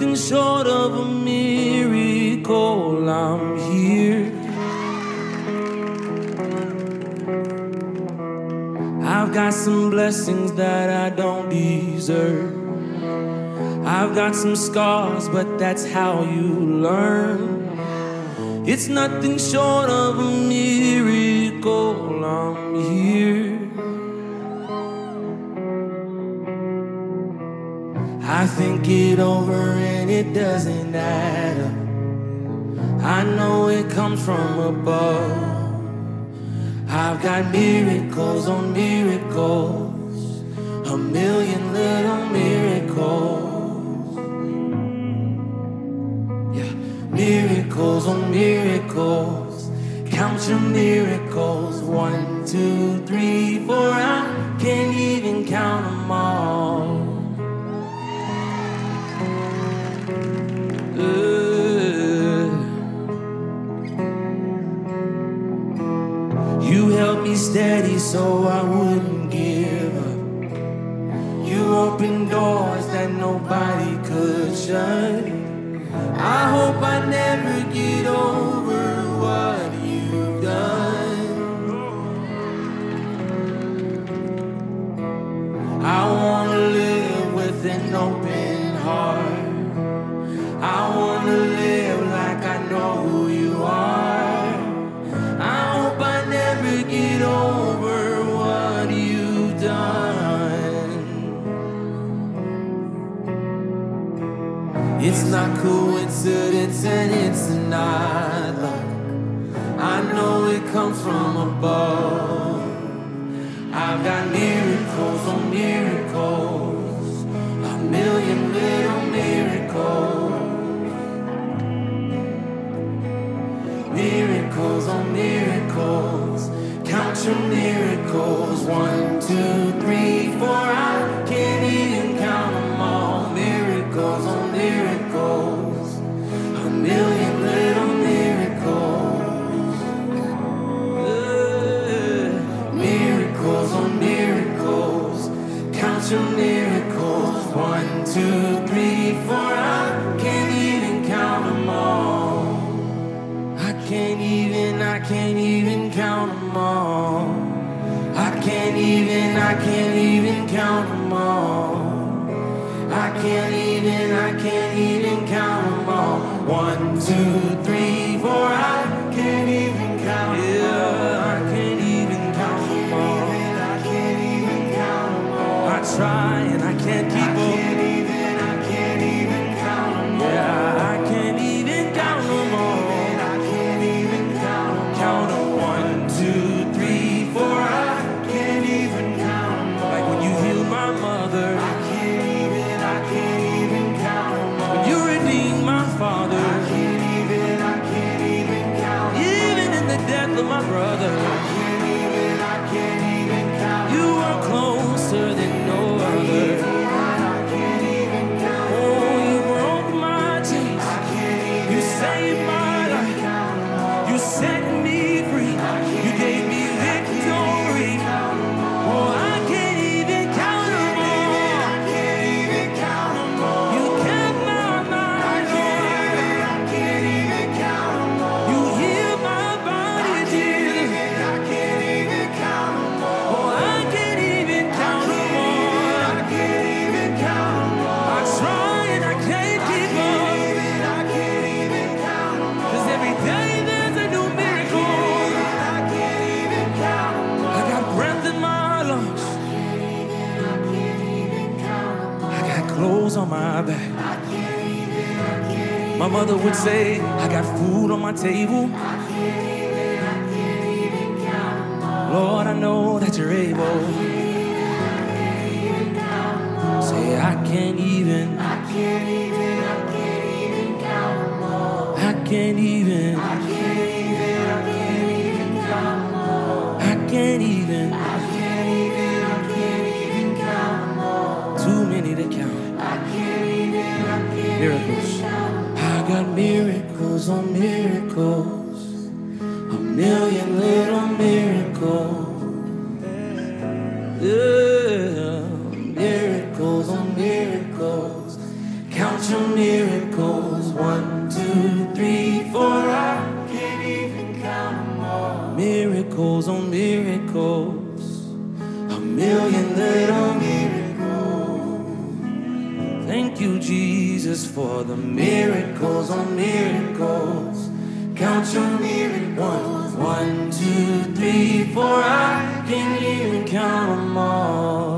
Nothing short of a miracle. I'm here. I've got some blessings that I don't deserve. I've got some scars, but that's how you learn. It's nothing short of a miracle. I'm here. I think it over it doesn't add up. I know it comes from above. I've got miracles on miracles, a million little miracles. Yeah, miracles on miracles. Count your miracles. Above. Can't even, I can't even count them all. I can't even, I can't even count them all. I can't even, I can't even count them all. One, two, three, four. I can't even count them all. I can't even count them all. I can't even count them all. I try mother would say, I got food on my table. Lord, I know that you're able. Say, I can't even. I can't even. I can't even count all. I can't even. I can't even. Count all. I can't even. I can't even. I can't even count all. Too many to count. I can't even. I can't miracles. I got miracles on miracles. A million little miracles. For the miracles on miracles. Count your miracles. One, two, three, four. I can't even count them all.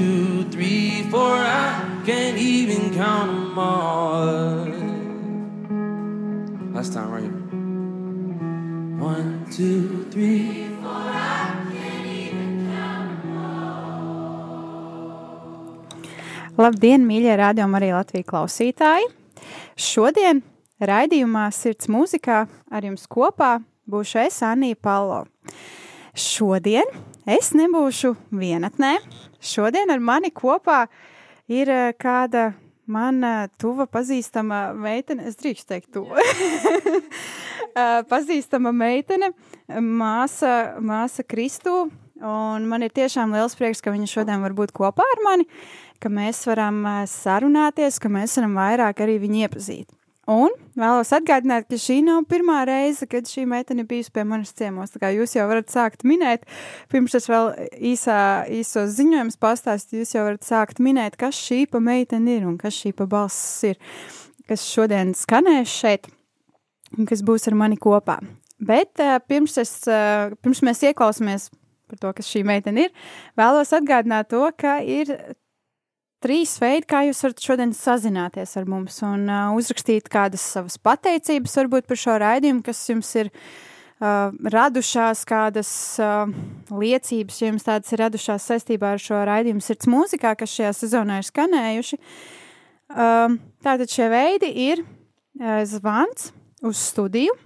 Two, three, four. I can't even count them all. Last time, right here. One, two, three. Labdien, mīļie radiokamā arī Latvijas klausītāji! Šodien raidījumā Sirds mūzikā ar jums kopā būšu es, Anija Palo. Šodien es nebūšu vienatnē. Šodien ar mani kopā ir eh, kāda man eh, tuva pazīstama meitene, es drīkstu teikt to. Eh, pazīstama meitene, māsa, māsa Kristū, un man ir tiešām liels prieks, ka viņa šodien var būt kopā ar mani, ka mēs varam sarunāties, ka mēs varam vairāk arī viņu iepazīt. Un vēlos atgādināt, ka šī nav pirmā reize, kad šī meitene bijusi pie manis ciemos. Jūs jau varat sākt minēt, pirms es vēl īsā, īsos ziņojums pastāstu, jūs jau varat sākt minēt, kas šī pa meitene ir un kas šī pa balss ir, kas šodien skanēs šeit un kas būs ar mani kopā. Bet uh, pirms, es, uh, pirms mēs ieklausāmies par to, kas šī meitene ir, vēlos atgādināt to, ka ir trīs veidi, kā jūs varat šodien sazināties ar mums un uh, uzrakstīt kādas savas pateicības, varbūt par šo raidījumu, kas jums ir uh, radušās, kādas uh, liecības jums tādas ir radušās saistībā ar šo raidījumu sirds mūzikā, kas šajā sezonā ir skanējuši. Uh, tātad šie veidi ir uh, zvans uz studiju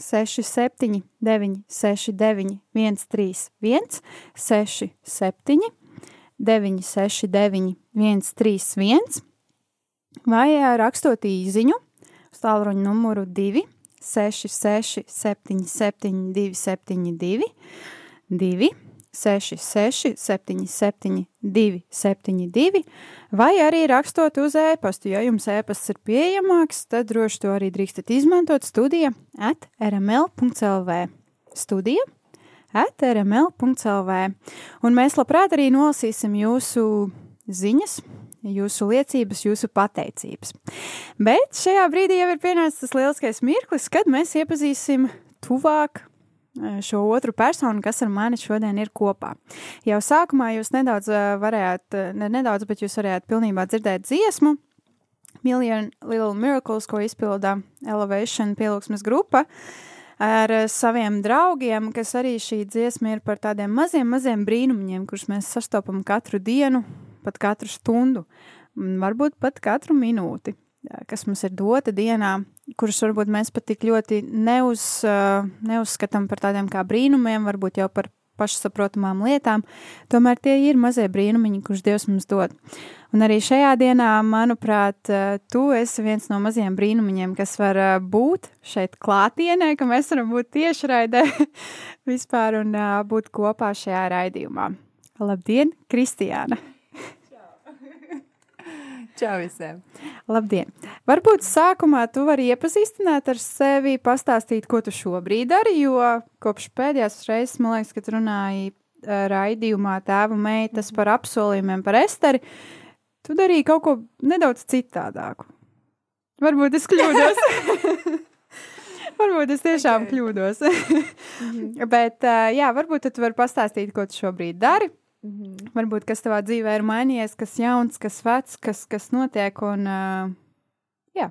679, 69, 131, 67, 969, 131, vai rakstot īsiņu uz tālruņa numuru 2, 66, 77, 272, 2, 66, 77, 272, vai arī rakstot uz e-pastu. Ja jums e-pasts ir pieejamāks, tad droši to arī drīkstat izmantot studija at rml.lv. Studija at rml.lv. Un mēs labprāt arī nolasīsim jūsu ziņas, jūsu liecības, jūsu pateicības. Bet šajā brīdī jau ir pienācis tas lieliskais mirklis, kad mēs iepazīsim tuvāk šo otru personu, kas ar mani šodien ir kopā. Jau sākumā jūs nedaudz varējāt, ne nedaudz, bet jūs varējāt pilnībā dzirdēt dziesmu Million Little Miracles, ko izpilda Elevation pielūgsmes grupa ar saviem draugiem, kas arī šī dziesma ir par tādiem maziem, maziem brīnumiem, kurus mēs sastopam katru dienu, pat katru stundu, varbūt pat katru minūti kas mums ir dota dienā, kurus varbūt mēs pat tik ļoti neuz, neuzskatām par tādiem kā brīnumiem, varbūt jau par pašsaprotamām lietām, tomēr tie ir mazie brīnumiņi, kurus Dievs mums dod. Un arī šajā dienā, manuprāt, tu esi viens no maziem brīnumiņiem, kas var būt šeit klātienē, ka mēs varam būt tiešraidē vispār un būt kopā šajā raidījumā. Labdien, Kristiāna! Čau visiem! Labdien! Varbūt sākumā tu vari iepazīstināt ar sevi, pastāstīt, ko tu šobrīd dari, jo kopš pēdējās reizes, man liekas, kad runāji uh, raidījumā tēva meitas par apsolījumiem par Esteri, tu darīji kaut ko nedaudz citādāku. Varbūt es kļūdos. varbūt es tiešām okay. kļūdos. Bet, uh, jā, varbūt tu vari pastāstīt, ko tu šobrīd dari. Mm -hmm. Varbūt kas tavā dzīvē ir mainījies, kas jauns, kas vecs, kas, kas notiek. Un, uh, jā,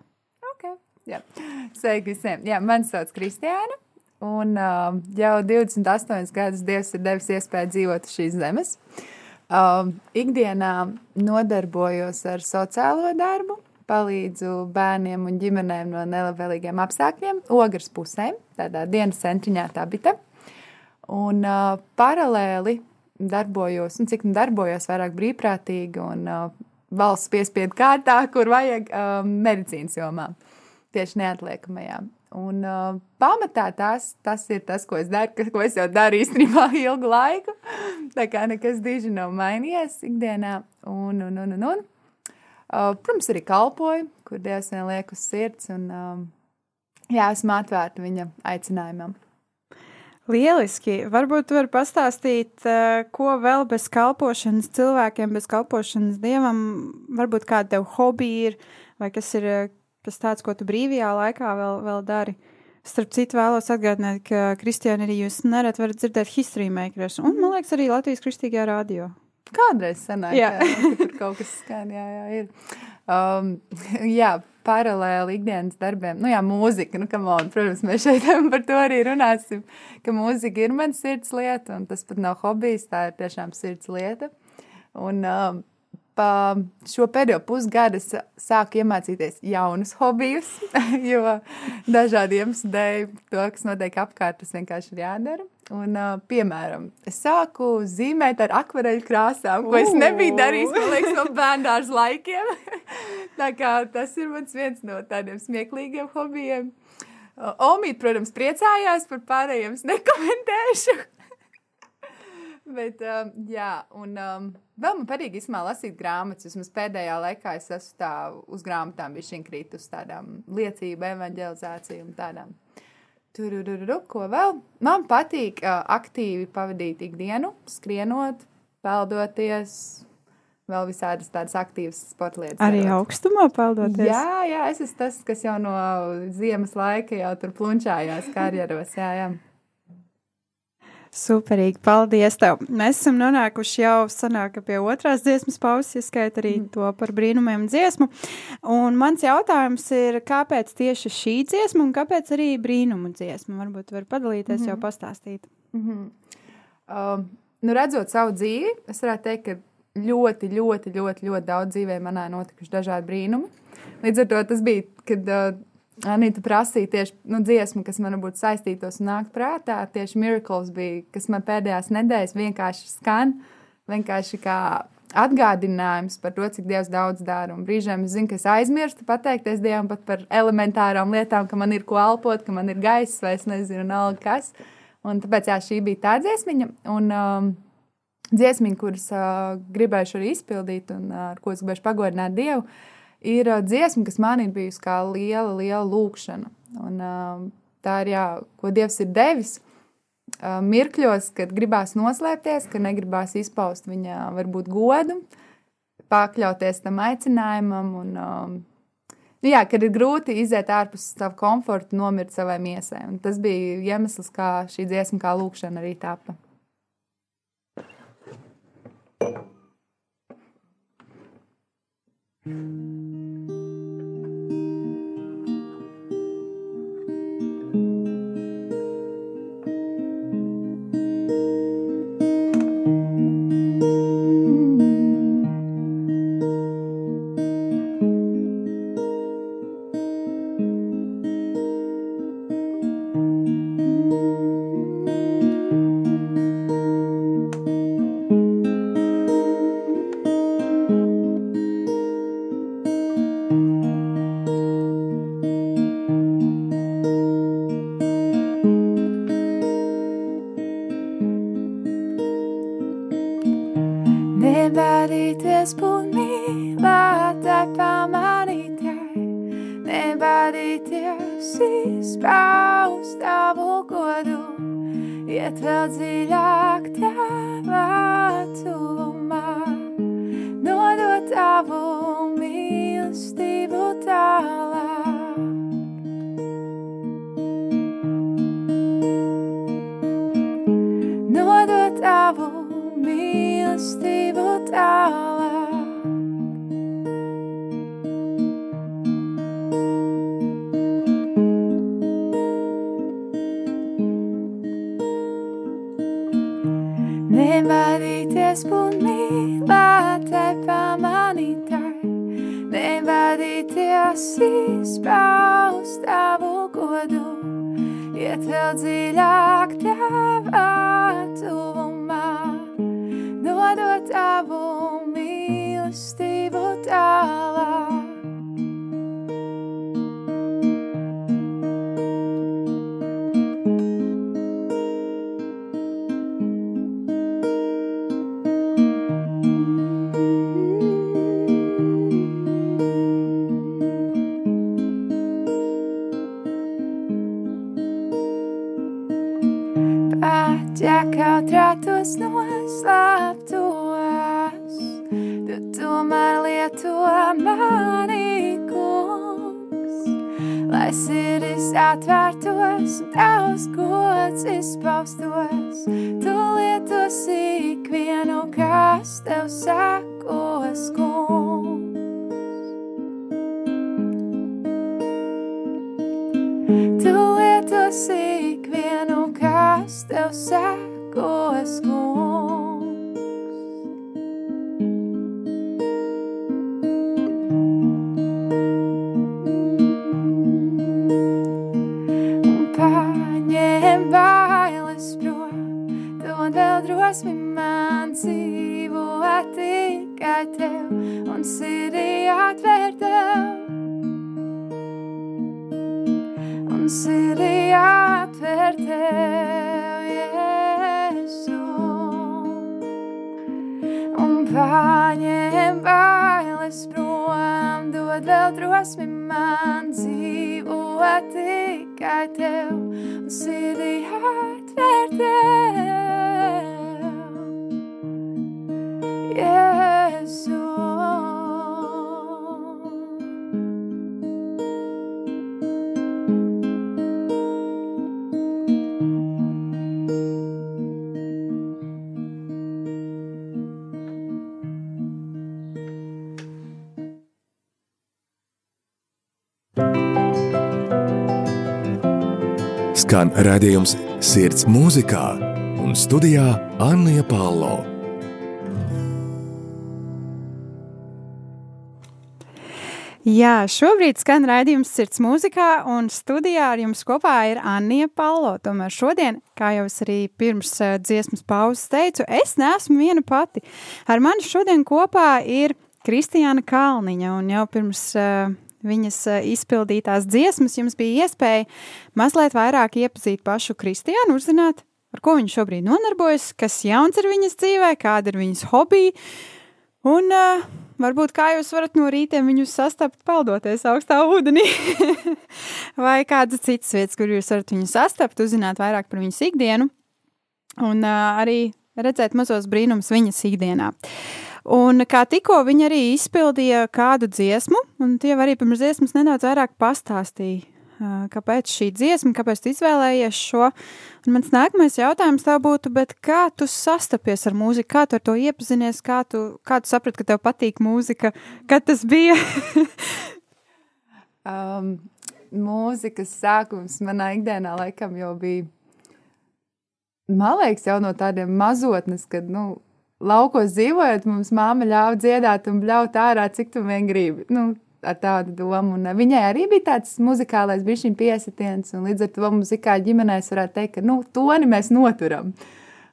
ok. Jā. Sveiki visiem. Jā, mani sauc Kristiāna. Un uh, jau 28 gadus Dievs ir devis iespēju dzīvot šīs zemes. Uh, ikdienā nodarbojos ar sociālo darbu, palīdzu bērniem un ģimenēm no nelabvēlīgiem apstākļiem, ogres pusēm, tādā dienas centriņā tā bija. Un uh, paralēli darbojos, un cik nu darbojos vairāk brīvprātīgi un uh, valsts piespiedu kārtā, kur vajag um, medicīnas jomā, tieši neatliekamajā. Un uh, pamatā tas, tas ir tas, ko es daru, ko es jau daru īstenībā ilgu laiku. Tā kā nekas diži nav mainījies ikdienā. Un, un, un, un, un. Uh, protams, arī kalpoju, kur Dievs vien liek uz sirds. Un, um, jā, esmu atvērta viņa aicinājumam. Lieliski. Varbūt tu vari pastāstīt, eh, ko vēl bez kalpošanas cilvēkiem, bez kalpošanas dievam, varbūt kāda tev hobija ir, vai kas ir eh, kas tāds, ko tu brīvajā laikā vēl, vēl dari. Starp citu, vēlos atgādināt, ka Kristiāna arī jūs nereti varat dzirdēt history makers, un, man liekas, arī Latvijas kristīgajā radio. Kādreiz sanāk, jā. jā, tur kaut kas skan, jā, jā, ir. Um, jā, paralēli ikdienas darbiem. Nu, jā, mūzika, nu, on, protams, mēs šeit par to arī runāsim, ka mūzika ir mans sirds lieta, un tas pat nav hobijs, tā ir tiešām sirds lieta. Un, um, pa šo pēdējo pusgadu es sāku iemācīties jaunus hobijus, jo dažādi iemesli dēļ to, kas notiek apkārt, tas vienkārši ir jādara. Un, piemēram, es sāku zīmēt ar akvareļu krāsām, ko es nebiju darījis, liekas, no bērndārza laikiem. Tas ir viens no tādiem smieklīgiem hobijiem. Uh, Omīt, protams, priecājās par pārējiem, es nekomentēšu. Bet, um, jā, un um, vēl man patīk īstenībā lasīt grāmatas. Vismaz pēdējā laikā es esmu tā uz grāmatām bišķiņ krīt uz tādām liecību, evanģelizāciju un tādām. Tur, tur, tur, ko vēl? Man patīk uh, aktīvi pavadīt ikdienu, skrienot, peldoties, vēl visādas tādas aktīvas sporta lietas. Arī darot. augstumā peldoties? Jā, jā, es esmu tas, kas jau no ziemas laika jau tur plunčājās karjeros, jā, jā. Superīgi, paldies tev. Mēs esam nonākuši jau sanāka pie otrās dziesmas pauzes, ieskait arī mm. to par brīnumiem dziesmu. Un mans jautājums ir, kāpēc tieši šī dziesma un kāpēc arī brīnumu dziesma? Varbūt var padalīties, mm -hmm. jau pastāstīt. Mm -hmm. um, nu, redzot savu dzīvi, es varētu teikt, ka ļoti, ļoti, ļoti, ļoti daudz dzīvē manā notikuši dažādi brīnumi. Līdz ar to tas bija, kad uh, Anita prasīja tieši nu, dziesmu, kas man būtu saistītos un nāk prātā. Tieši Miracles bija, kas man pēdējās nedēļas vienkārši skan, vienkārši kā atgādinājums par to, cik Dievs daudz dara. Un brīžiem es zinu, ka es aizmirstu pateikties Dievam pat par elementārām lietām, ka man ir ko elpot, ka man ir gaiss vai es nezinu, nav kas. Un tāpēc jā, šī bija tā dziesmiņa. Un, um, dziesmiņa, kuras uh, gribējuši arī izpildīt un uh, ar ko es gribēšu pagodināt Dievu, uh, ir dziesma, kas man ir bijusi kā liela, liela lūkšana. Un, tā ir, jā, ko Dievs ir devis. Mirkļos, kad gribās noslēpties, ka negribās izpaust viņa varbūt godu, pakļauties tam aicinājumam. Un, nu jā, kad ir grūti iziet ārpus savu komfortu, nomirt savai miesai. Un tas bija iemesls, kā šī dziesma, kā lūkšana arī tapa. thank you Música mīlestību Skan redzējums sirds mūzikā un studijā Anna Palo. Jā, šobrīd skan raidījums Sirds mūzikā, un studijā ar jums kopā ir Anija Palo. Tomēr šodien, kā jau es arī pirms uh, dziesmas pauzes teicu, es neesmu viena pati. Ar mani šodien kopā ir Kristiāna Kalniņa, un jau pirms uh, viņas uh, izpildītās dziesmas jums bija iespēja mazliet vairāk iepazīt pašu Kristiānu, uzzināt, ar ko viņa šobrīd nodarbojas, kas jauns ir viņas dzīvē, kāda ir viņas hobija, un uh, varbūt kā jūs varat no rītiem viņus sastapt peldoties augstā ūdenī, vai kādas citas vietas, kur jūs varat viņu sastapt, uzzināt vairāk par viņas ikdienu, un uh, arī redzēt mazos brīnums viņas ikdienā. Un kā tikko viņa arī izpildīja kādu dziesmu, un tie arī pirms dziesmas nedaudz vairāk pastāstīja, kāpēc šī dziesma, kāpēc tu izvēlējies šo. Un mans nākamais jautājums tev būtu, kā tu sastapies ar mūziku, kā tu ar to iepazinies, kā tu, kā tu saprati, ka tev patīk mūzika, kad tas bija? um, mūzikas sākums manā ikdienā laikam jau bija, man liekas, jau no tādiem mazotnes, kad, nu, laukos dzīvojot, mums māma ļāva dziedāt un bļaut ārā, cik tu vien gribi. Nu, ar tādu domu. Un viņai arī bija tāds muzikālais bišķiņ piesitiens, un līdz ar to mums kā ģimenēs varētu teikt, ka, nu, toni mēs noturam.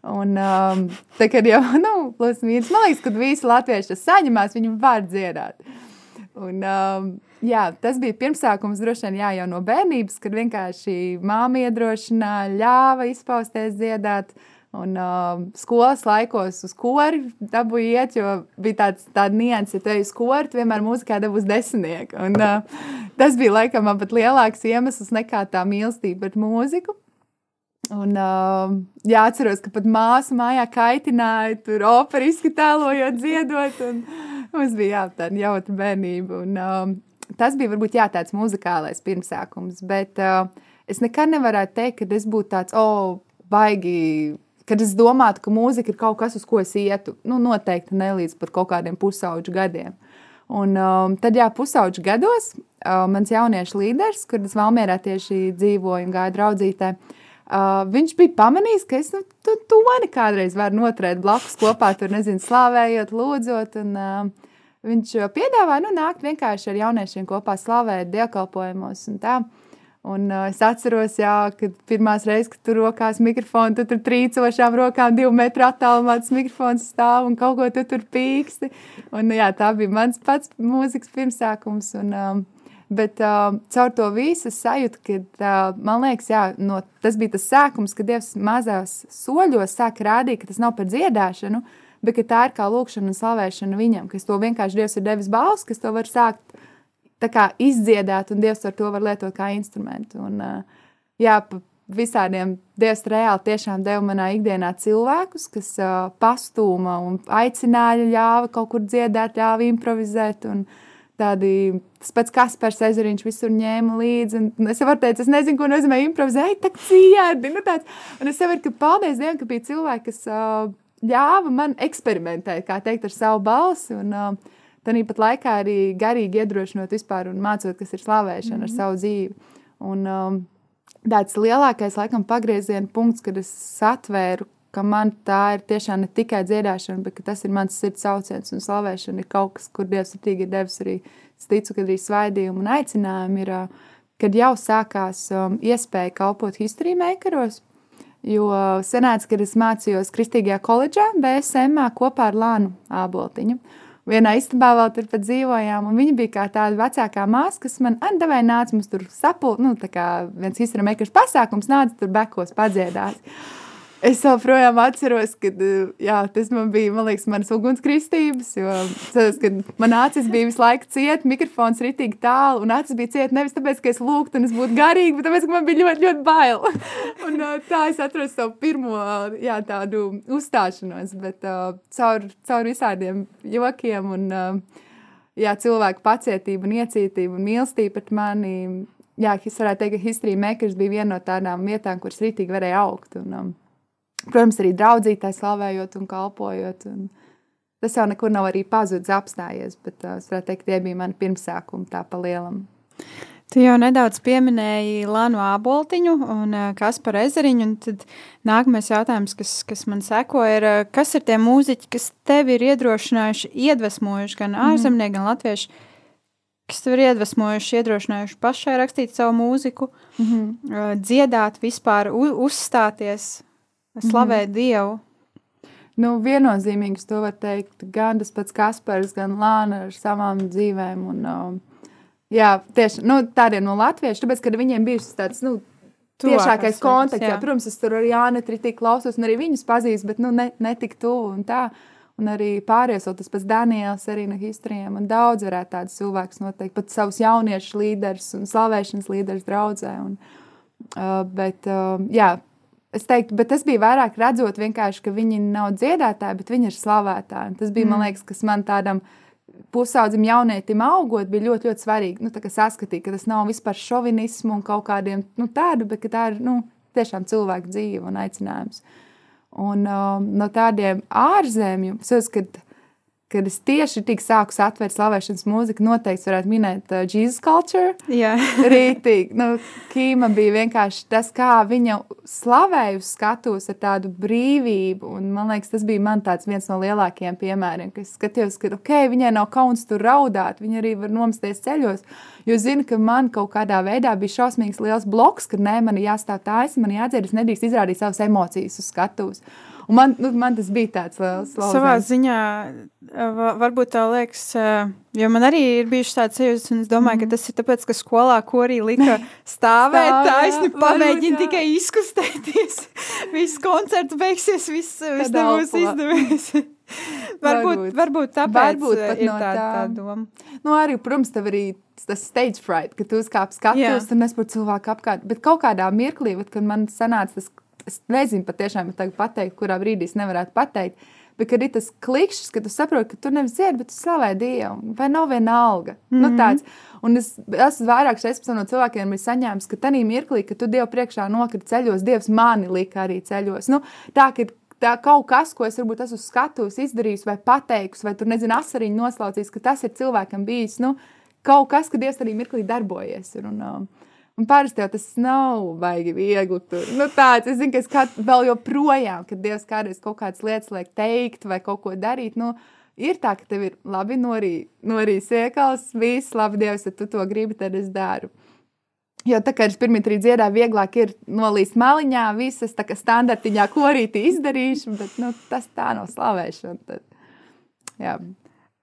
Un, um, tā kā jau, nu, plus mīnus, man liekas, kad visi latvieši saņemās, viņi var dziedāt. Un, um, jā, tas bija pirmsākums droši vien jā, jau no bērnības, kad vienkārši māma iedrošināja, ļāva izpausties dziedāt. Un uh, skolas laikos uz kori dabūju iet, jo bija tāds, tāda nianses, ja tu ej uz kori, vienmēr mūzikā dabūs desmitnieku. Un, uh, tas bija laikam man pat lielāks iemesls nekā tā mīlestība pret mūziku. Un, uh, jā, atceros, ka pat māsa mājā kaitināja, tur opera izskatēlojot, dziedot. Mums bija jā, tāda jautra bērnība. Un, uh, tas bija varbūt jā, tāds muzikālais pirmsākums. Bet uh, es nekad nevarētu teikt, ka es būtu tāds, oh, baigi kad es domātu, ka mūzika ir kaut kas, uz ko es ietu. Nu, noteikti ne līdz pat kaut kādiem pusauģu gadiem. Un, um, tad, jā, pusauģu gados, uh, mans jauniešu līderis, kur es Valmērā tieši dzīvoju un gāju draudzītē, uh, viņš bija pamanījis, ka es nu, tu, to kādreiz varu noturēt blakus kopā, tur nezinu, slavējot, lūdzot. Un, uh, viņš piedāvāja nu, nākt vienkārši ar jauniešiem kopā slavēt dievkalpojumos un tā. Un, uh, es atceros, jā, kad pirmā reize, kad tur rokās mikrofons, tu tur trīcošām rokām, divu metru attālumā tas mikrofons stāv un kaut ko tu tur pīksti. Un, jā, tā bija mans pats mūzikas pirmsākums. Un, um, bet uh, caur to visu sajūtu, ka uh, man liekas, jā, no, tas bija tas sākums, kad Dievs mazās soļos sāk rādīt, ka tas nav par dziedāšanu, bet tā ir kā lūkšana un slavēšana viņam, ka to vienkārši Dievs ir devis balss, kas to var sākt izdziedāt, un Dievs ar to var lietot kā instrumentu. Un, jā, visādiem Dievs reāli tiešām deva manā ikdienā cilvēkus, kas uh, pastūma un aicināja, ļāva kaut kur dziedāt, ļāva improvizēt. Un, tādi, tas pats Kaspars ezeriņš visur ņēma līdzi. Es varu teikt, es nezinu, ko nozīmē improvizēt, ej, tak ciedi, nu tāds. Un es saprotu, ka paldies Dievam, ka bija cilvēki, kas uh, ļāva man eksperimentēt, kā teikt, ar savu balsi. Un, uh, Tāpat laikā arī garīgi iedrošinot vispār un mācot, kas ir slavēšana mm -hmm. ar mhm. savu dzīvi. Un, um, tāds lielākais, laikam, pagrieziena punkts, kad es satvēru, ka man tā ir tiešām ne tikai dziedāšana, bet tas ir mans sirds sauciens un slavēšana ir kaut kas, kur Dievs ir tīgi devis arī, es ticu, ka arī svaidījumi un aicinājumi ir, kad jau sākās um, iespēja kalpot history makeros, jo senāts, kad es mācījos Kristīgajā koledžā, BSM kopā ar Lānu Āboltiņu vienā istabā vēl turpat dzīvojām. Viņa bija kā tāda vecākā māsa, kas man atdevēja, nāca mums tur sapulcēt, nu, tā kā viens izturēmēkars pasākums, nāca tur bekos padziedāt. Es joprojām atceros, ka jā, tas man bija man liekas, manas ugunskristības. Tas, man acis bija visu laiku cieta, mikrofons ritīgi tālu, un acis bija cieta nevis tāpēc, ka es lūgtu un es būtu garīgi, bet tāpēc, ka man bija ļoti, ļoti bail. un, tā es atradu savu pirmo jā, tādu uzstāšanos, bet caur, caur visādiem jokiem un jā, cilvēku pacietību un iecietību un mīlestību pret mani. Jā, es varētu teikt, ka History Makers bija viena no tādām vietām, kuras rītīgi varēja augt. Un, um, Protams, arī draudzītāji slavējot un kalpojot. Un tas jau nekur nav arī pazudis, apstājies, bet uh, es varētu teikt, tie bija mani pirmsākumi tā pa lielam. Tu jau nedaudz pieminēji Lanu Āboltiņu un uh, Kasparu Ezeriņu, tad nākamais jautājums, kas, kas man seko, ir, uh, kas ir tie mūziķi, kas tevi ir iedrošinājuši, iedvesmojuši gan mhm. ārzemnieki, mm. gan latvieši, kas tev ir iedvesmojuši, iedrošinājuši pašai rakstīt savu mūziku, mm -hmm. dziedāt, vispār uzstāties slavēt mm. Dievu. Nu, viennozīmīgi to var teikt gan tas pats Kaspars, gan Lāna ar savām dzīvēm. Un, um, jā, tieši nu, tādiem no latviešu, tāpēc, ka viņiem bija tāds, nu, tiešākais kontakts. Jā. Jā, protams, es tur ar Jāni Tritī klausos un arī viņus pazīstu, bet, nu, ne, ne tik tuvu un tā. Un arī pārējais, tas pats Daniels, arī no historijām. Un daudz varētu tādus cilvēkus noteikt, pat savus jauniešu līderus un slavēšanas līderus draudzē. Un, uh, bet, uh, jā, Es teiktu, bet tas bija vairāk redzot, ka viņi nav dziedātāji, bet viņi ir slavētāji. Tas bija, mm. man liekas, kas man tādam pusaudzim jaunietim augot, bija ļoti, ļoti svarīgi. Nu, saskatīt, ka tas nav vispār šovinismu un kaut kādiem nu, tādu, bet tā ir nu, tiešām cilvēku dzīve un aicinājums. Un um, no tādiem ārzemju, es uzskatu, kad es tieši tik sāku atvērt slavēšanas mūziku, noteikti varētu minēt uh, Jesus Culture. Jā, rītīgi. Nu, Kīma bija vienkārši tas, kā viņa slavēja uz skatuves ar tādu brīvību. Un, man liekas, tas bija man tāds viens no lielākajiem piemēriem, ka es skatījos, ka ok, viņai nav kauns tur raudāt, viņa arī var nomsties ceļos. Jo zinu, ka man kaut kādā veidā bija šausmīgs liels bloks, ka nē, man jāstāv taisni, man jādzird, es nedrīkst izrādīt savas emocijas uz skatuves. Un man, nu, man tas bija tāds liels Savā lauziens. ziņā, va- varbūt tā liekas, eh, jo man arī ir bijušas tādas sajūtas, un es domāju, mm. ka tas ir tāpēc, ka skolā korī lika stāvēt, es pamēģinu jā. tikai izkustēties. Viss koncerts beigsies, viss, viss nebūs izdevies. varbūt, Varbūt. tāpēc Varbūt ir no tā, tā tā. doma. Nu, arī, protams, tev arī tas stage fright, ka tu uzkāp Jā. skatus, tur nesaproti cilvēku apkārt. Bet kaut kādā mirklī, kad man sanāca tas, es nezinu patiešām, pateikt, kurā brīdī es nevarētu pateikt, bet kad ir tas klikšķis, ka tu saproti, ka tu nevis dziedi, bet tu slavē Dievu, vai nav viena alga. Mm -hmm. nu, tāds. Un es esmu vairākas reizes no cilvēkiem saņēmis, ka tajā mirklī, kad tu Dievu priekšā nokriti ceļos, Dievs mani lika arī ceļos. Nu, tā, ka tā kaut kas, ko es varbūt esmu uz skatuves izdarījis, vai pateikusi, vai tur nezinu, asariņu noslaucījis, ka tas ir cilvēkam bijis nu, kaut kas, ka Dievs arī mirklī darbojies. Ir, un, um, un parasti jau tas nav baigi viegli. Tur. Nu, tāds, es zinu, ka es kā, vēl joprojām, kad Dievs kādreiz kaut kādas lietas liek teikt vai kaut ko darīt. Nu, Ir tā, ka tev ir labi norī, norīs iekals, viss labi, Dievs, ja tu to gribi, tad es daru. Jo tā kā es pirmie trīs dziedāju, vieglāk ir nolīst maliņā, visas tā kā standartiņā, ko arī izdarīšu, bet nu, tas tā nav slavēšana. Tad, jā.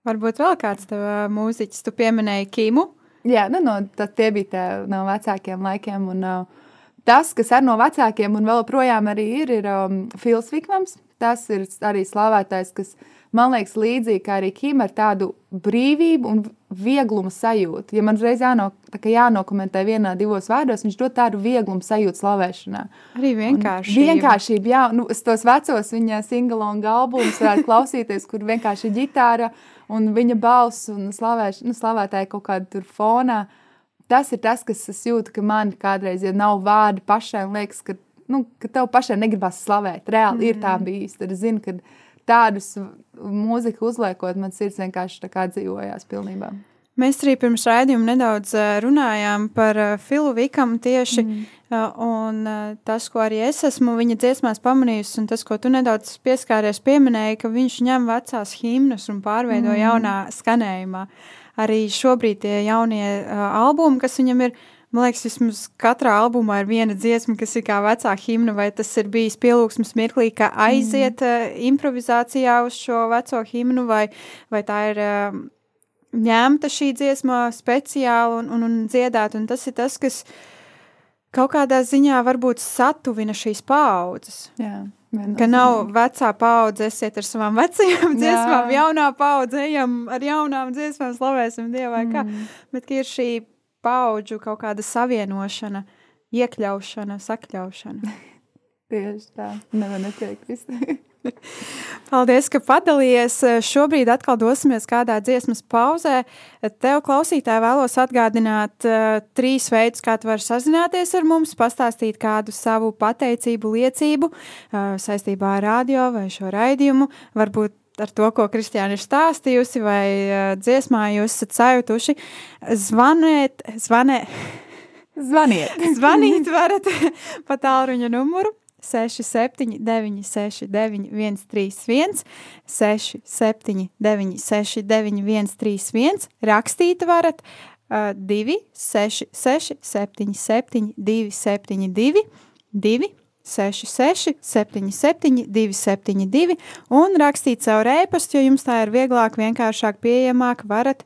Varbūt vēl kāds tev mūziķis, tu pieminēji Kimu. Jā, nu, no, tie bija tie no vecākiem laikiem. Un, uh, tas, kas ar no vecākiem un vēl joprojām arī ir, ir um, Fils Vikmams. Tas ir arī slavētājs, kas man liekas līdzīgi kā arī Kim ar tādu brīvību un vieglumu sajūtu. Ja man reiz jāno, tā jānokomentē vienā, divos vārdos, viņš dod tādu vieglumu sajūtu slavēšanā. Arī vienkārši. Vienkāršība, jā, nu, es tos vecos viņa singalonga albumus varētu klausīties, kur vienkārši ģitāra un viņa balss un slavēš, nu, slavētāji kaut kāda tur fonā. Tas ir tas, kas es jūtu, ka man kādreiz, ja nav vārdi pašai, liekas, ka, nu, ka tev pašai negribas slavēt. Reāli mm. ir tā bijis. Tad es zinu, ka tādus mūziku uzliekot, man sirds vienkārši tā kā dzīvojās pilnībā. Mēs arī pirms raidījuma nedaudz ā, runājām par ā, Filu Vikamu tieši, mm. un ā, tas, ko arī es esmu viņa dziesmās pamanījusi, un tas, ko tu nedaudz pieskāries pieminēji, ka viņš ņem vecās himnas un pārveido mm. jaunā skanējumā. Arī šobrīd tie jaunie uh, albumi, kas viņam ir, man liekas, vismaz katrā albumā ir viena dziesma, kas ir kā vecā himna, vai tas ir bijis pielūgsmes mirklī, ka aiziet mm. uh, improvizācijā uz šo veco himnu, vai, vai tā ir uh, ņemta šī dziesma speciāli un, un, un dziedāt, un tas ir tas, kas kaut kādā ziņā varbūt satuvina šīs paaudzes. Jā, Ka nav vecā paudze, esiet ar savām vecajām dziesmām, Jā. jaunā paudze, ejam ar jaunām dziesmām, slavēsim Dievu vai kā. Mm. Bet ir šī paudžu kaut kāda savienošana, iekļaušana, sakļaušana. Tieši tā, nevar neteikt visu. Paldies, ka padalījies. Šobrīd atkal dosimies kādā dziesmas pauzē. Tev, klausītāji, vēlos atgādināt uh, trīs veidus, kā tu vari sazināties ar mums, pastāstīt kādu savu pateicību, liecību uh, saistībā ar radio vai šo raidījumu. Varbūt ar to, ko Kristiāna ir stāstījusi, vai uh, dziesmā jūs esat sajutuši. Zvaniet, zvanē, Zvaniet! zvanīt varat pa tālruņa numuru 679, 69, 131, 679, 69, 131, rakstīt varat uh, 2, 6, 6, 7, 7, 2, 7, 2, 2, 6, 6, 7, 7, 2, 7, 2, un rakstīt savu rēpastu, jo jums tā ir vieglāk, vienkāršāk, pieejamāk, varat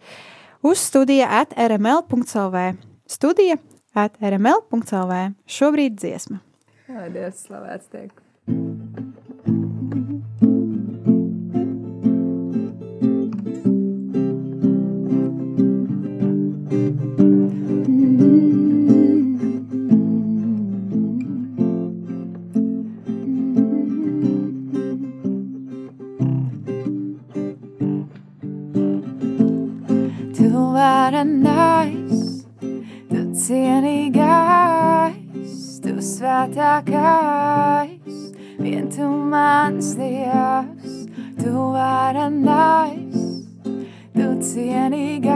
uz studija at rml.lv. Studija at rml.lv. Šobrīd dziesma. Lai Dievs slavēts tiek. Tu varenais, tu cienīgais, tu svētākais, vien tu mans dievs, tu varenais, tu cienīgais,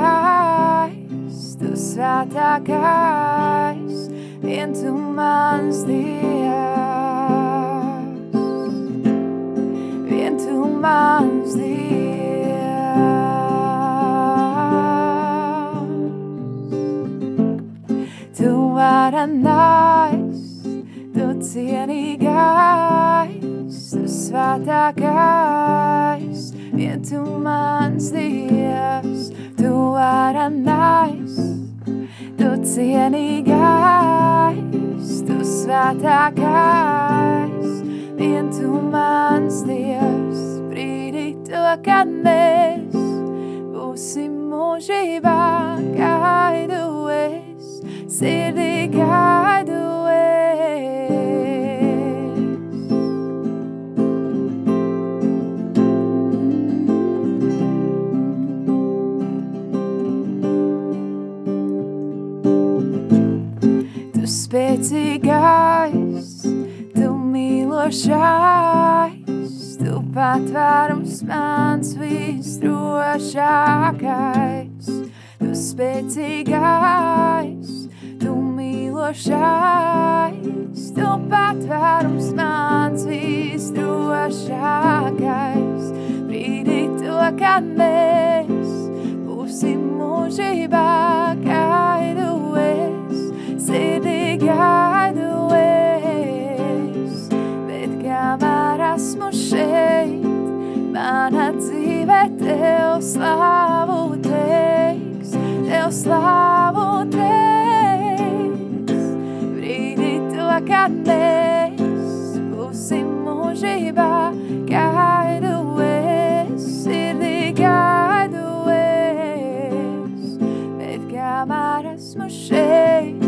tu svētākais, vien tu mans dievs, vien tu mans dievs. Tu varenais, tu cienīgais, tu svētākais, vien tu mans dievs, tu varenais, tu cienīgais, tu svētākais, vien tu mans dievs, brīdī to, kad mēs būsim mūžībā, gaidu es, sirdī gaidu spēcīgais, tu mīlošais, tu patvērums mans visdrošākais, tu spēcīgais, tu mīlošais, tu patvērums mans visdrošākais, brīdī to, kad mēs būsim mūžībā tev slavu teiks, tev slavu teiks. Brīdī to, kad mēs būsim mūžībā, gaidu es, sirdī gaidu es, bet kamēr esmu šeit,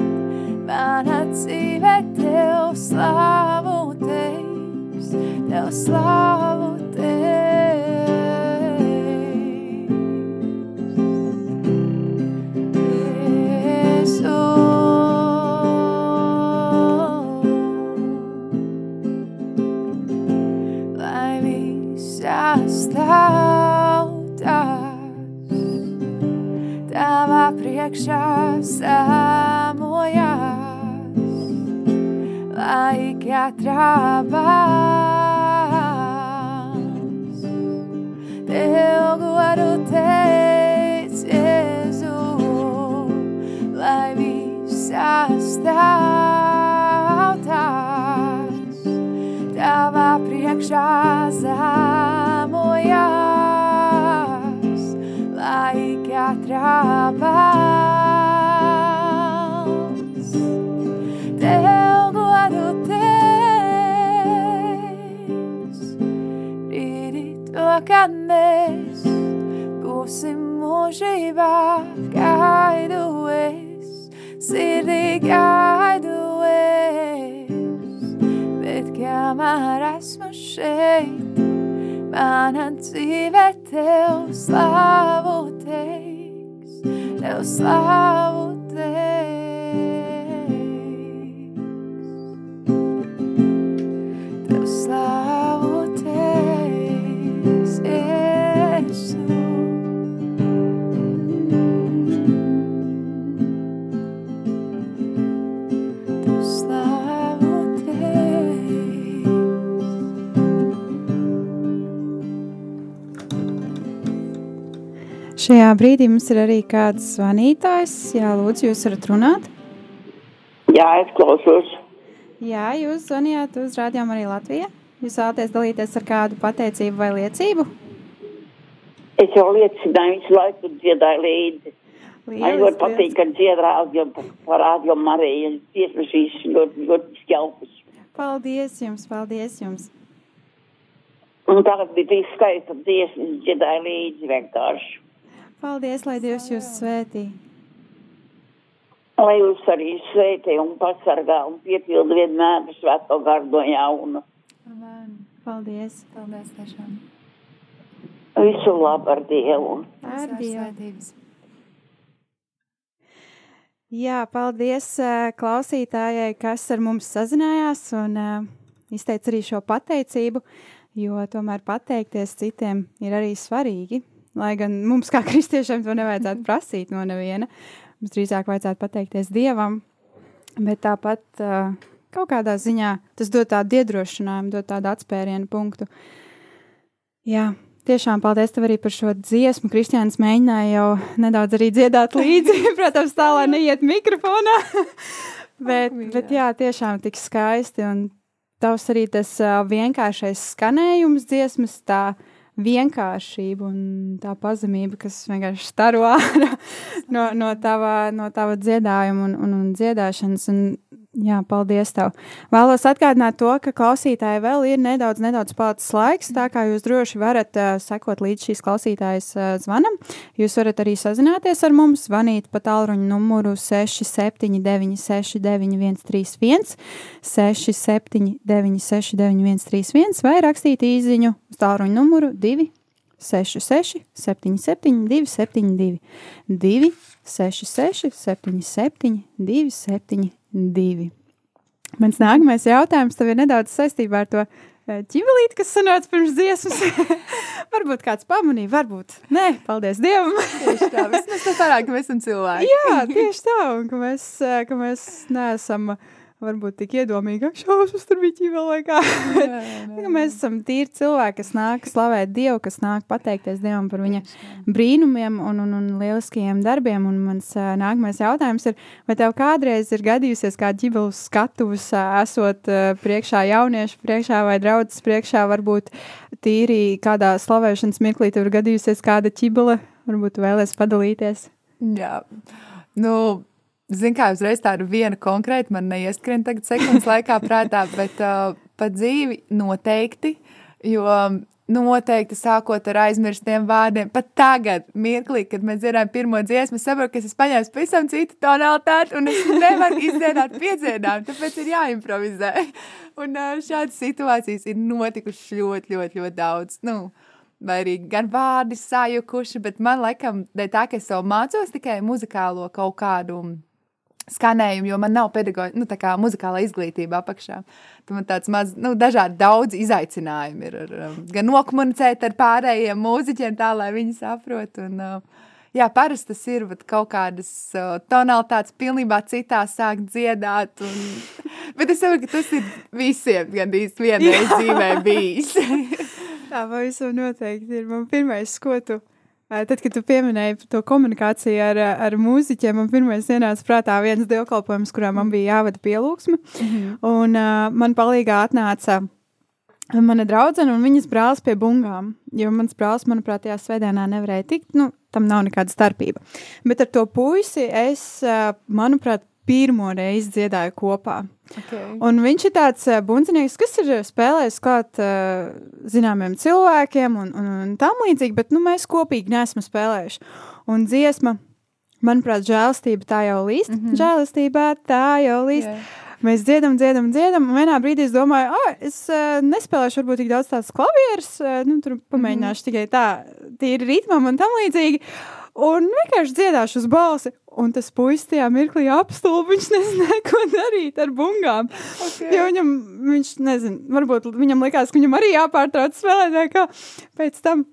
mana dzīve tev slavu teiks, tev slavu teiks. Priekšā samojās, lai katrā bāns tev godu teic, Jēzu, lai visas tautas tavā priekšā zemojās, lai katrā kad mēs būsim mūžībā, gaidu es, sirdī gaidu es, bet kamēr esmu šeit, mana dzīve tev slavu teiks, tev slavu Šajā brīdī mums ir arī kāds zvanītājs. Jā, lūdzu, jūs varat runāt. Jā, es klausos. Jā, jūs zvanījāt uz rādījumu arī Latvijā. Jūs vēlaties dalīties ar kādu pateicību vai liecību? Es jau liecināju, visu laiku dziedāju līdzi. Man ļoti patīk, ka dzied rādio par rādio Mariju. Dziesmas šīs ļoti, ļoti skjaupas. Paldies jums, paldies jums. Un tagad bija trīs skaista dziesmas, dziedāju līdzi vienkārši. Paldies, lai Dievs jūs svētī. Lai jūs arī sveitī un pasargā un piepildu vienmēr svēto gardo jaunu. Amen. Paldies. Paldies tiešām. Visu labu ar Dievu. Ar Dievu. Jā, paldies klausītājai, kas ar mums sazinājās un izteica arī šo pateicību, jo tomēr pateikties citiem ir arī svarīgi. Lai gan mums, kā kristiešiem, to nevajadzētu prasīt no neviena. Mums drīzāk vajadzētu pateikties Dievam, bet tāpat uh, kaut kādā ziņā tas dod tādu iedrošinājumu, dod tādu atspērienu punktu. Jā, tiešām paldies tev arī par šo dziesmu. Kristiāns mēģināja jau nedaudz arī dziedāt līdzi, protams, tā lai neiet mikrofonā. bet, bet jā, tiešām tik skaisti un tavs arī tas uh, vienkāršais skanējums dziesmas, tā vienkāršība un tā pazemība, kas vienkārši staro ārā no, no, tava, no tava dziedājuma un, un, un dziedāšanas. Un Jā, paldies tev. Vēlos atgādināt to, ka klausītāji vēl ir nedaudz, nedaudz palicis laiks, tā kā jūs droši varat uh, sekot līdz šīs klausītājas uh, zvanam. Jūs varat arī sazināties ar mums, zvanīt pa tālruņa numuru 679 69 131, 679 69 131 vai rakstīt īziņu uz tālruņa numuru 2 66, 77, 272, 2, 66, 77, 272 divi. Mans nākamais jautājums tev ir nedaudz saistībā ar to eh, ķivelīti, kas sanāca pirms dziesmas. varbūt kāds pamanīja, varbūt. Nē, paldies Dievam. tieši tā, vismaz tā parāda, ka mēs esam cilvēki. Jā, tieši tā, un ka mēs, eh, ka mēs neesam uh, varbūt tik iedomīgi, ka šausmas tur bija ķīvēl vai kā. mēs esam tīri cilvēki, kas nāk slavēt Dievu, kas nāk pateikties Dievam par viņa brīnumiem un, un, un lieliskajiem darbiem. Un mans uh, nākamais jautājums ir, vai tev kādreiz ir gadījusies kā ģibeles skatuves, uh, esot uh, priekšā jauniešu priekšā vai draudzes priekšā, varbūt tīri kādā slavēšanas mirklī tev ir gadījusies kāda ķibele, varbūt vēlēs padalīties? Jā, nu, Zinu, kā uzreiz tādu vienu konkrētu man neieskrien tagad sekundes laikā prātā, bet uh, pa dzīvi noteikti, jo noteikti sākot ar aizmirstiem vārdiem, pat tagad, mirklī, kad mēs dzirdējām pirmo dziesmu, saprotu, ka es paņēmis pavisam citu tonalitāti un es nevaru izdziedāt piedziedājumu, tāpēc ir jāimprovizē. Un uh, šādas situācijas ir notikušas ļoti, ļoti, ļoti daudz. Nu, vai arī gan vārdi sajukuši, bet man laikam, tā, ka es jau mācos tikai muzikālo kaut kādu skanējumu, jo man nav pedagoģa, nu, tā kā muzikālā izglītība apakšā. Tad man tāds maz, nu, dažādi daudz izaicinājumi ir. Ar, um, gan nokomunicēt ar pārējiem mūziķiem tā, lai viņi saprot. Un, uh, jā, parasti tas ir bet kaut kādas uh, tonalitātes pilnībā citā sāk dziedāt. Un, bet es saprotu, ka tas ir visiem gandrīz vienreiz dzīvē bijis. tā pavisam noteikti ir. Man pirmais, ko tu Tad, kad tu pieminēji to komunikāciju ar, ar mūziķiem, man pirmais ienāca prātā viens dievkalpojums, kurā man bija jāvada pielūgsme. Mm -hmm. Un uh, man palīgā atnāca mana draudzene un viņas brālis pie bungām. Jo mans brālis, manuprāt, tajā svētdienā nevarēja tikt. Nu, tam nav nekāda starpība. Bet ar to puisi es, manuprāt, pirmo reizi dziedāju kopā. Okay. Un viņš ir tāds uh, bundzinieks, kas ir spēlējis klāt uh, zināmiem cilvēkiem un, un, un tam līdzīgi, bet nu, mēs kopīgi neesam spēlējuši. Un dziesma, manuprāt, žēlastība tā jau līst. Mm -hmm. Žēlastībā tā jau līst. Yeah. Mēs dziedam, dziedam, dziedam. Un vienā brīdī es domāju, ah, es uh, nespēlēšu varbūt tik daudz tās klavierus, uh, nu, tur pamēģināšu mm -hmm. tikai tā, tīri ritmam un tam līdzīgi. Un vienkārši dziedāšu uz balsi. Un tas puisis tajā mirklī apstulba. Viņš nezināja, ko darīt ar bungām. Okay. Jo viņam, viņš nezina, varbūt viņam likās, ka viņam arī jāpārtrauc spēlēt. Pēc tam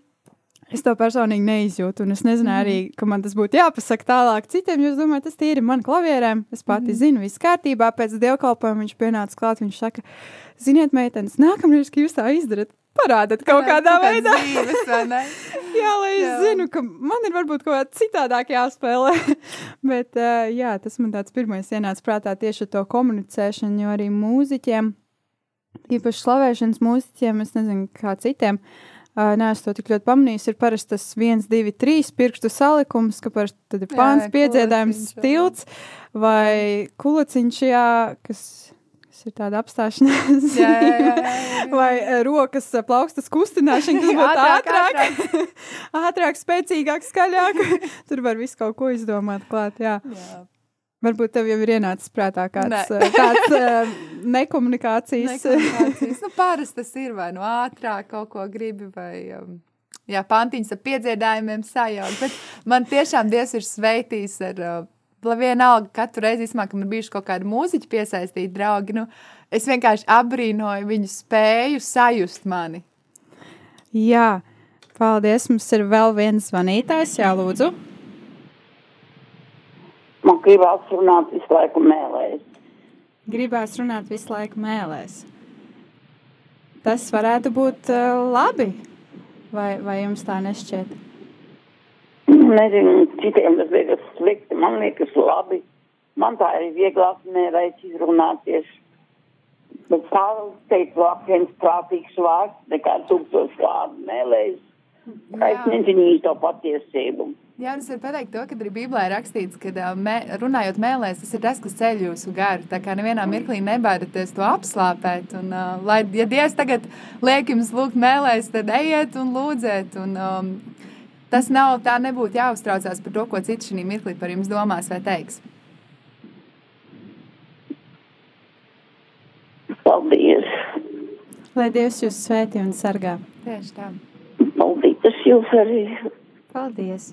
es to personīgi neizjūtu. Un es nezināju arī, mhm. ka man tas būtu jāpasaka tālāk citiem. Jo es domāju, tas ir man klavierēm. Es pati mm zinu, viss kārtībā. Pēc dievkalpojuma viņš pienāca klāt. Viņš saka, ziniet, meitenes, nākamreiz, kad jūs tā izdarat, parādat kaut jā, kādā veidā. Dzīves, jā, lai es jā. zinu, ka man ir varbūt kaut kā citādāk jāspēlē. Bet uh, jā, tas man tāds pirmais ienāca prātā tieši ar to komunicēšanu, jo arī mūziķiem, īpaši slavēšanas mūziķiem, es nezinu, kā citiem. Uh, Nē, es to tik ļoti pamanīju. Ir parasti tas viens, divi, trīs pirkstu salikums, ka parasti ir pāns, piedziedājums, tilts vai kulaciņš, jā, kas ir tāda apstāšanās, jā, jā, jā, jā. vai eh, rokas eh, plaukstas kustināšana, kas būtu ātrāk, ātrāk, ātrāk, spēcīgāk, skaļāk. Tur var visu kaut ko izdomāt klāt. Jā. Jā. Varbūt tev jau ir ienācis prātā kāds ne. Eh, tāds nekomunikācijas. nekomunikācijas. nu, parasti tas ir vai nu no ātrāk kaut ko gribi vai. Um, Jā, pantiņas ar piedziedājumiem sajaukt, man tiešām Dievs ir sveitījis ar uh, vienalga katru reizi, izmā, ka man bijuši kaut kādi mūziķi piesaistīti draugi, nu, es vienkārši abrīnoju viņu spēju sajust mani. Jā, paldies. Mums ir vēl viens zvanītājs, jā, lūdzu. Man gribās runāt visu laiku mēlēs. Gribās runāt visu laiku mēlēs. Tas varētu būt uh, labi, vai, vai jums tā nešķiet? Nezinu, citiem tas liekas slikti, man liekas labi. Man tā ir vieglāk mērēs izrunāties. Bet Pāvils teica, vēl viens prātīgs vārds, nekā tūkstoši vārdu mēlēs. Es nezinu īsto patiesību. Jā, es varu pateikt to, ka arī Bībelē ir rakstīts, ka mē, runājot mēlēs, tas ir tas, kas ceļ jūsu garu. Tā kā nevienā mirklī nebaidieties to apslāpēt. Un, uh, lai, ja Dievs tagad liek jums lūgt mēlēs, tad ejiet un lūdziet. Un, um, tas nav, tā nebūtu jāuztraucās par to, ko citi šī mirklī par jums domās vai teiks. Paldies! Lai Dievs jūs svētī un sargā. Tieši tā. Paldies jūs arī! Paldies!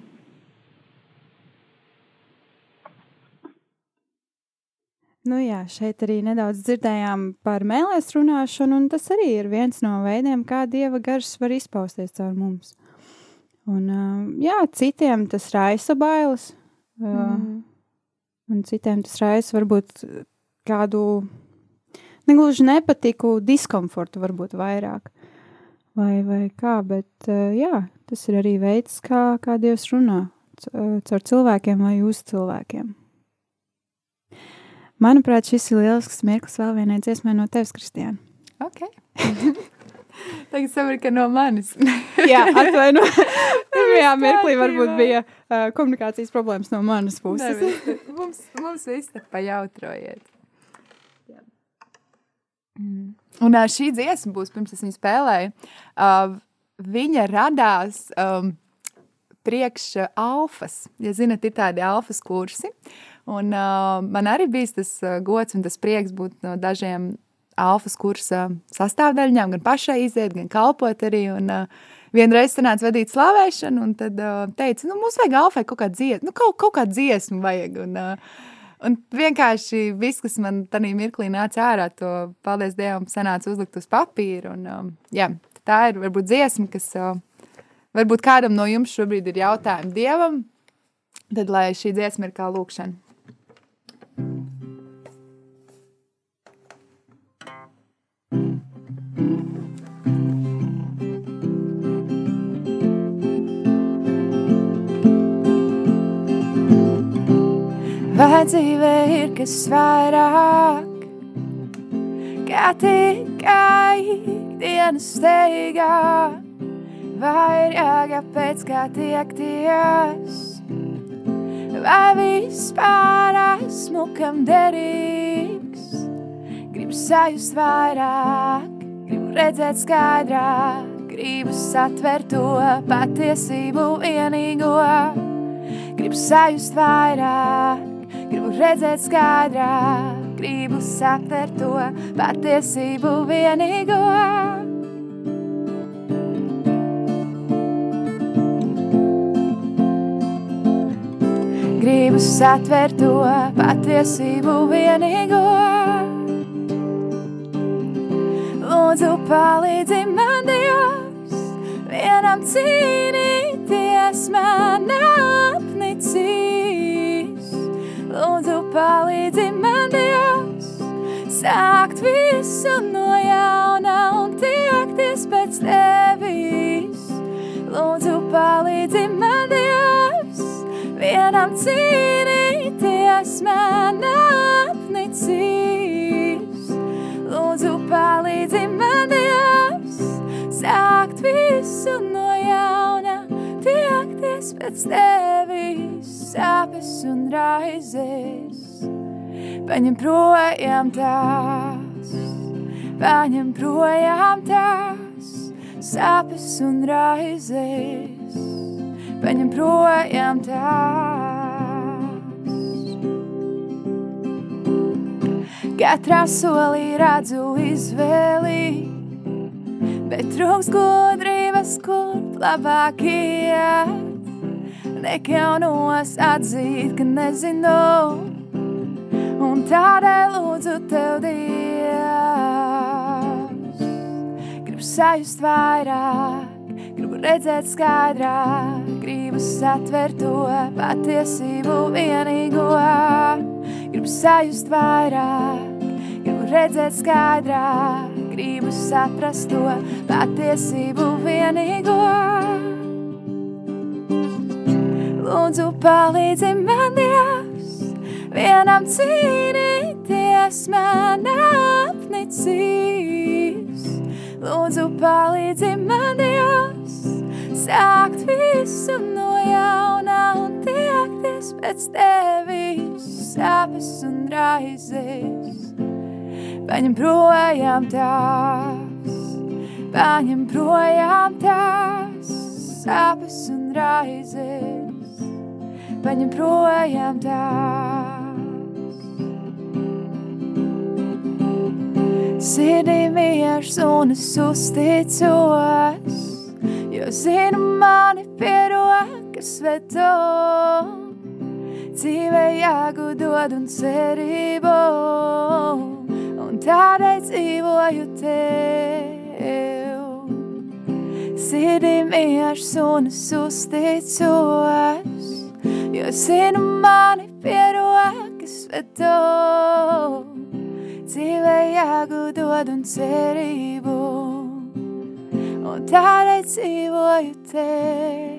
Nu jā, šeit arī nedaudz dzirdējām par mēlēs runāšanu, un tas arī ir viens no veidiem, kā Dieva gars var izpausties caur mums. Un, jā, citiem tas raisa bailes, mm. un citiem tas raisa varbūt kādu negluži nepatiku, diskomfortu varbūt vairāk. Vai, vai kā, bet jā, tas ir arī veids, kā, kā Dievs runā caur cilvēkiem vai uz cilvēkiem. Manuprāt, šis ir lielisks mirklis vēl vienai dziesmai no tevis, Kristiāna. Ok. Tagad saprotu, ka no manis. Jā, atvainojiet. Pirmajā mirklī varbūt bija uh, komunikācijas problēmas no manas puses. Ne, mums, mums viss te pajautrojiet. Mm. Un uh, šī dziesma būs, pirms es viņu spēlēju, uh, viņa radās um, priekš uh, alfas. Ja zinat, ir tādi alfas kursi. Un uh, man arī bija tas uh, gods un tas prieks būt no dažiem alfas kursa sastāvdaļņām, gan pašai iziet, gan kalpot arī. Un, uh, vienreiz sanāca vadīt slavēšanu, un tad uh, teica, nu, mums vajag alfai kaut kādu dziesmu, nu, kaut, kaut kādu dziesmu vajag. Un, uh, un vienkārši viss, kas man tajā mirklī nāca ārā, to, paldies Dievam, sanāca uzlikt uz papīra. Un, um, jā, tā ir varbūt dziesma, kas uh, varbūt kādam no jums šobrīd ir jautājumi Dievam, tad lai šī dziesma ir kā lūkšana. Vai dzīvē ir kas vairāk, kā tikai ikdienas steigā, vai ir jāgā pēc kā tiekties? vai vispār esmu kam derīgs. Gribu sajust vairāk, gribu redzēt skaidrāk, gribu satvert to patiesību vienīgo. Gribu sajust vairāk, gribu redzēt skaidrāk, gribu satvert to patiesību vienīgo. gribu satvert to patiesību vienīgo. Lūdzu, palīdzi man, Dievs, vienam cīnīties man apnicīs. Palīdzi man, Dievs, sākt visu no jauna un tiekties pēc tevis. Lūdzu, palīdzi man, Dievs, vienam cīnīties man apnicīs. Lūdzu, palīdzi man, Dievs, sākt visu no jauna, tiekties pēc tevis, sāpes un raizes. Paņem projām tās, paņem projām tās, sāpes un raizes paņem projām tās. Katrā solī redzu izvēli, bet trūks gudrības, kur labāk iet. Nekaunos atzīt, ka nezinu, un tādēļ lūdzu tev Dievs. Gribu sajust vairāk, gribu redzēt skaidrāk, gribu satvert to patiesību vienīgo. Gribu sajust vairāk, gribu redzēt skaidrāk, gribu saprast to patiesību vienīgo. Lūdzu, palīdzi man, Dievs, vienam cīnīties man apnicīs. Lūdzu, palīdzi man, Dievs, sākt visu no jauna un tiekties pēc tevis, sāpes un raizes. Paņem projām tās, paņem projām tās, sāpes un raizes. Paņem projām tās. Sirdī miers un es uzticos, jo zinu mani pie rokas vedo. Dzīvē jāgudod un cerību, un tādēļ dzīvoju tev. Sirdī miers un es uzticos, jo zinu mani pie rokas vedo dzīvē jāgudod un cerību, un tādēļ dzīvoju tev.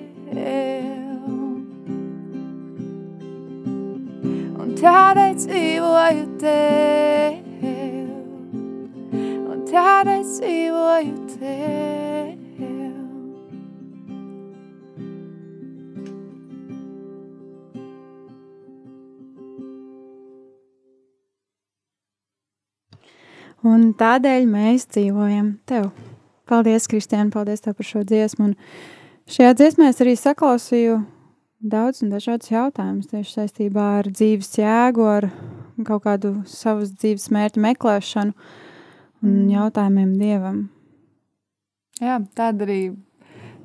Un tādēļ dzīvoju tev, un tādēļ dzīvoju tev. Un tādēļ mēs dzīvojam tev. Paldies, Kristiāna, paldies tev par šo dziesmu. Un šajā dziesmā es arī saklausīju daudz un dažādus jautājumus tieši saistībā ar dzīves jēgu, ar kaut kādu savas dzīves mērķu meklēšanu un jautājumiem Dievam. Jā, tāda arī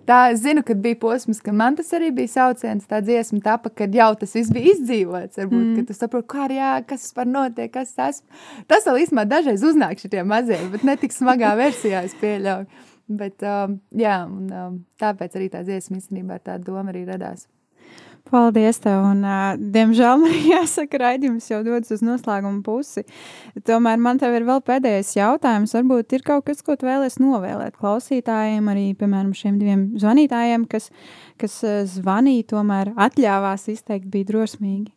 Tā es zinu, ka bija posms, ka man tas arī bija sauciens, tā dziesma tapa, kad jau tas viss bija izdzīvots. Varbūt, mm. kad tu saproti, kā jā, kas par notiek, kas tas. Tas vēl īstenībā dažreiz uznāk šitie mazie, bet ne tik smagā versijā es pieļauju. Bet, um, jā, un um, tāpēc arī tā dziesma īstenībā tā doma arī radās. Paldies, tev. Un, uh, diemžēl man jāsaka, raidījums jau dodas uz noslēguma pusi. Tomēr man te ir vēl pēdējais jautājums. Varbūt ir kaut kas, ko tu vēlies novēlēt klausītājiem, arī, piemēram, šiem diviem zvanītājiem, kas, kas zvanīja, tomēr atļāvās izteikt, bija drosmīgi.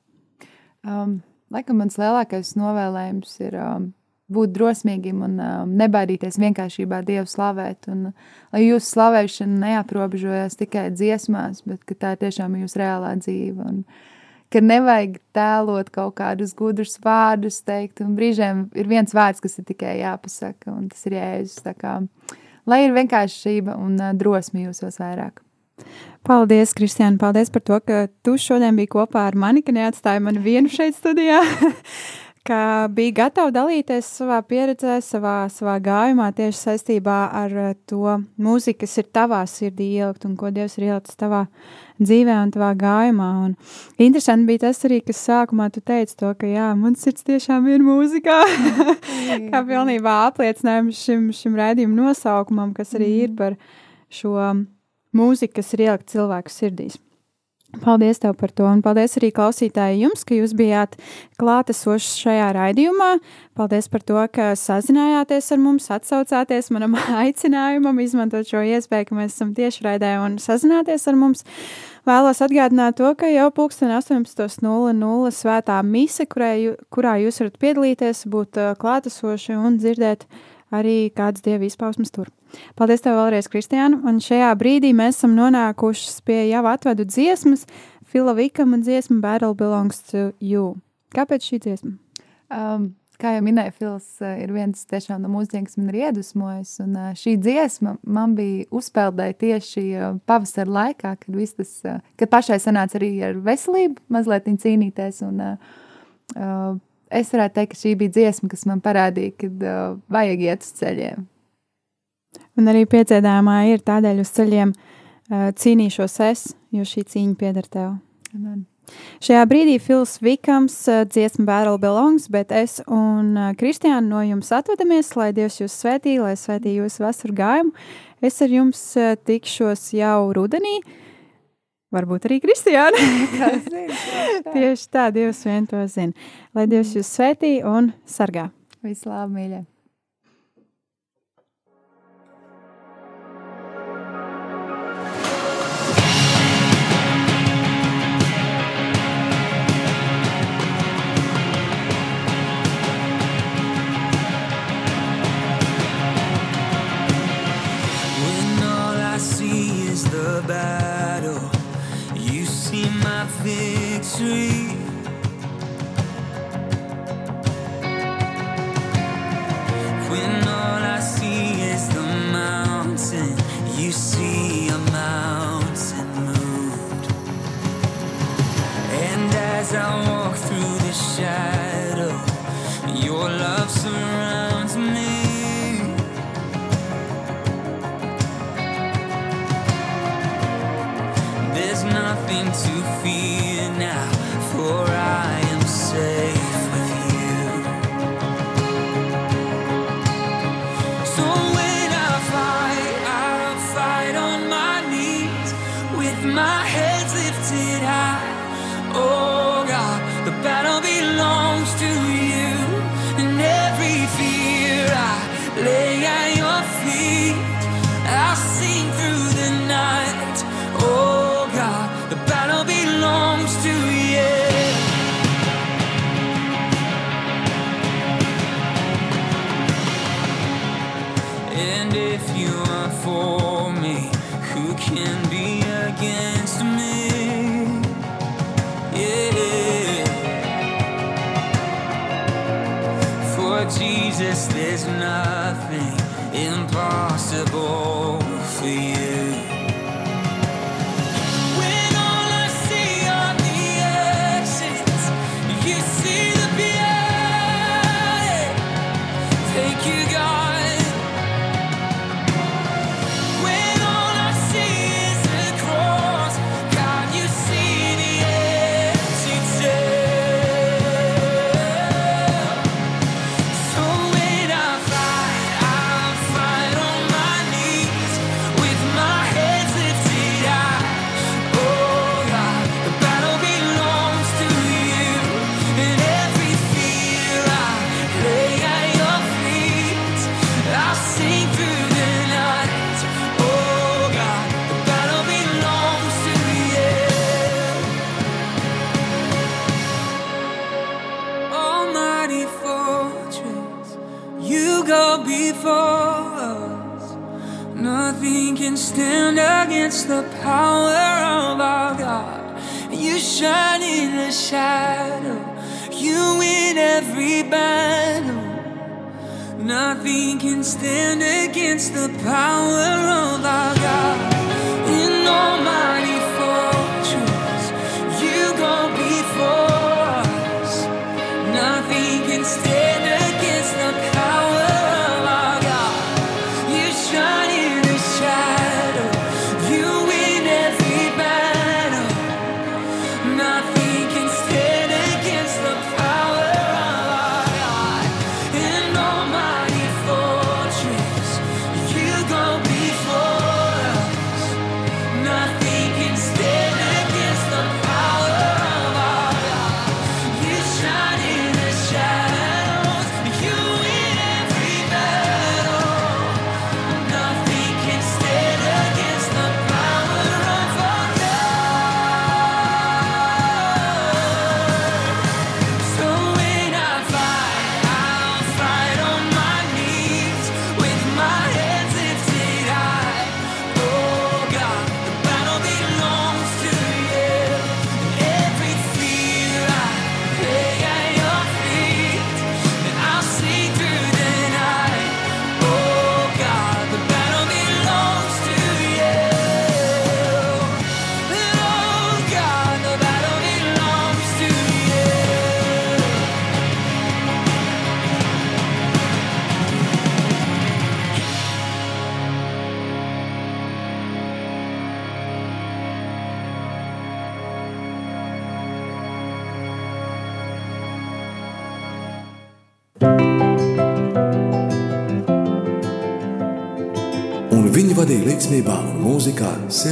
Um, laikam mans lielākais novēlējums ir um, būt drosmīgiem un um, nebaidīties vienkāršībā Dievu slavēt. Un, lai jūsu slavēšana neaprobežojas tikai dziesmās, bet tā ir tiešām jūsu reālā dzīve. Un, ka nevajag tēlot kaut kādus gudrus vārdus, teikt, un brīžiem ir viens vārds, kas ir tikai jāpasaka, un tas ir jēzus. Lai ir vienkāršība un uh, drosme jūsos vairāk. Paldies, Kristiāna! Paldies par to, ka tu šodien biji kopā ar mani, ka neatstāji mani vienu šeit studijā. ka bija gatava dalīties savā pieredzē, savā, savā gājumā tieši saistībā ar eh, to mūziku, kas ir tavā sirdī ielikt un ko Dievs ir ielicis tavā dzīvē un tavā gājumā. Un interesanti bija tas arī, kas sākumā tu teici to, ka jā, mans sirds tiešām ir mūzikā, kā pilnībā apliecinājums šim, šim raidījuma nosaukumam, kas arī ir par šo mūziku, kas ir ielikt cilvēku sirdīs. Paldies tev par to, un paldies arī klausītāji jums, ka jūs bijāt klātesoši šajā raidījumā. Paldies par to, ka sazinājāties ar mums, atsaucāties manam aicinājumam, izmantot šo iespēju, ka mēs esam tieši raidē un sazināties ar mums. Vēlos atgādināt to, ka jau pulksten 18.00 svētā mise, kurā, kurā jūs varat piedalīties, būt klātesoši un dzirdēt arī kādas dieva izpausmes tur. Paldies tev vēlreiz, Kristiāna, un šajā brīdī mēs esam nonākuši pie jau atvedu dziesmas, Fila Vikama dziesma Battle Belongs to You. Kāpēc šī dziesma? Um, kā jau minēja, Fils uh, ir viens tiešām no mūziķiem, kas man ir iedvesmojis, un uh, šī dziesma man bija uzpeldēja tieši uh, pavasara laikā, kad tas, kad pašai sanāca arī ar veselību mazliet cīnīties, un uh, es varētu teikt, ka šī bija dziesma, kas man parādīja, kad uh, vajag iet uz ceļiem. Un arī pieciedājumā ir tādēļ uz ceļiem uh, cīnīšos es, jo šī cīņa pieder tev. Amen. Šajā brīdī Fils Vikams uh, dziesma Battle Belongs, bet es un uh, Kristiāna no jums atvadamies, lai Dievs jūs svētī, lai svētī jūsu vasaru gājumu. Es ar jums uh, tikšos jau rudenī, varbūt arī Kristiāna. Tieši tā, Dievs vien to zina. Lai Dievs jūs svētī un sargā. Vislāb, mīļie!